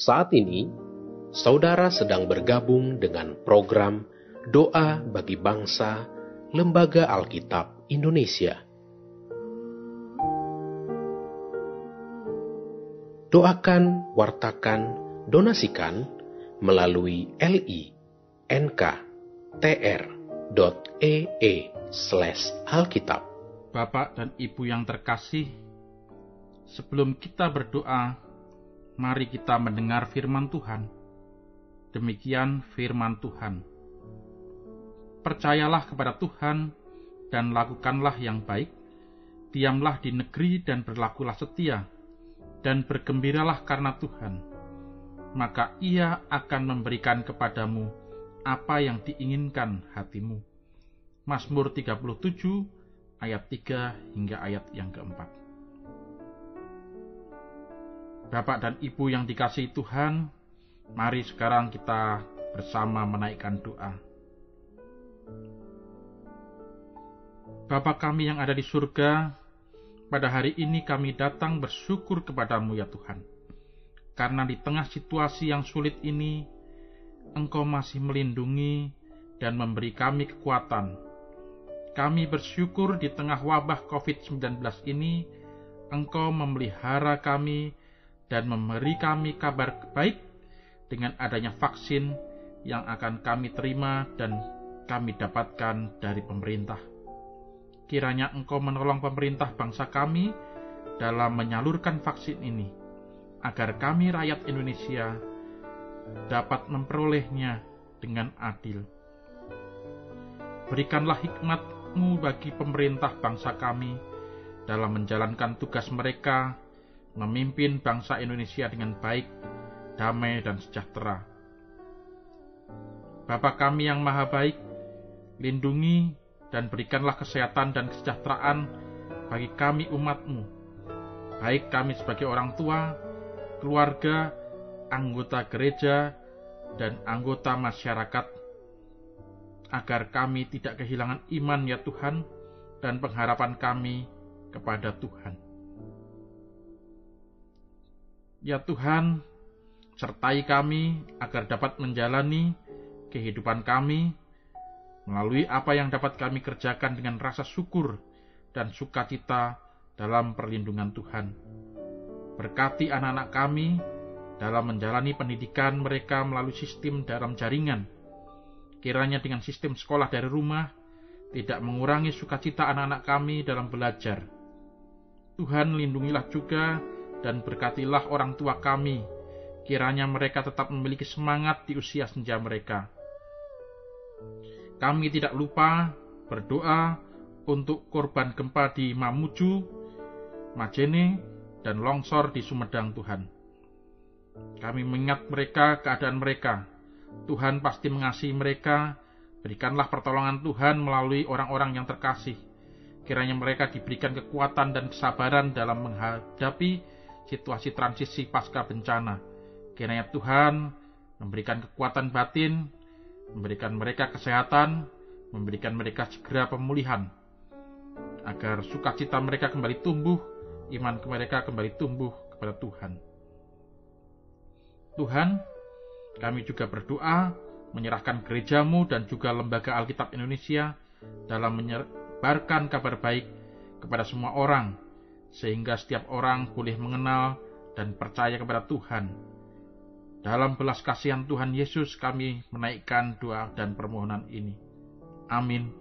Saat ini, saudara sedang bergabung dengan program Doa bagi Bangsa Lembaga Alkitab Indonesia. Doakan, wartakan, donasikan melalui li.nk.tr.ee slash alkitab. Bapak dan Ibu yang terkasih, sebelum kita berdoa, mari kita mendengar firman Tuhan. Demikian firman Tuhan. Percayalah kepada Tuhan dan lakukanlah yang baik. Diamlah di negeri dan berlakulah setia, dan bergembiralah karena Tuhan. Maka Ia akan memberikan kepadamu apa yang diinginkan hatimu. Mazmur 37 ayat 3 hingga ayat yang keempat. Bapak dan Ibu yang dikasihi Tuhan, mari sekarang kita bersama menaikkan doa. Bapa kami yang ada di surga, pada hari ini kami datang bersyukur kepadamu ya Tuhan. Karena di tengah situasi yang sulit ini, Engkau masih melindungi dan memberi kami kekuatan. Kami bersyukur di tengah wabah COVID-19 ini, Engkau memelihara kami dan memberi kami kabar baik dengan adanya vaksin yang akan kami terima dan kami dapatkan dari pemerintah. Kiranya Engkau menolong pemerintah bangsa kami dalam menyalurkan vaksin ini, agar kami rakyat Indonesia dapat memperolehnya dengan adil. Berikanlah hikmat-Mu bagi pemerintah bangsa kami dalam menjalankan tugas mereka memimpin bangsa Indonesia dengan baik, damai, dan sejahtera. Bapa kami yang maha baik, lindungi dan berikanlah kesehatan dan kesejahteraan bagi kami umatmu, baik kami sebagai orang tua, keluarga, anggota gereja, dan anggota masyarakat, agar kami tidak kehilangan iman ya Tuhan, dan pengharapan kami kepada Tuhan. Ya Tuhan, sertai kami agar dapat menjalani kehidupan kami melalui apa yang dapat kami kerjakan dengan rasa syukur dan sukacita dalam perlindungan Tuhan. Berkati anak-anak kami dalam menjalani pendidikan mereka melalui sistem dalam jaringan. Kiranya dengan sistem sekolah dari rumah tidak mengurangi sukacita anak-anak kami dalam belajar. Tuhan lindungilah juga dan berkatilah orang tua kami. Kiranya mereka tetap memiliki semangat di usia senja mereka kami tidak lupa berdoa untuk korban gempa di Mamuju, Majene, dan longsor di Sumedang Tuhan. Kami mengingat mereka keadaan mereka. Tuhan pasti mengasihi mereka. Berikanlah pertolongan Tuhan melalui orang-orang yang terkasih. Kiranya mereka diberikan kekuatan dan kesabaran dalam menghadapi situasi transisi pasca bencana. Kiranya Tuhan memberikan kekuatan batin memberikan mereka kesehatan, memberikan mereka segera pemulihan, agar sukacita mereka kembali tumbuh, iman mereka kembali tumbuh kepada Tuhan. Tuhan, kami juga berdoa menyerahkan gerejamu dan juga lembaga Alkitab Indonesia dalam menyebarkan kabar baik kepada semua orang, sehingga setiap orang boleh mengenal dan percaya kepada Tuhan dalam belas kasihan Tuhan Yesus kami menaikkan doa dan permohonan ini. Amin.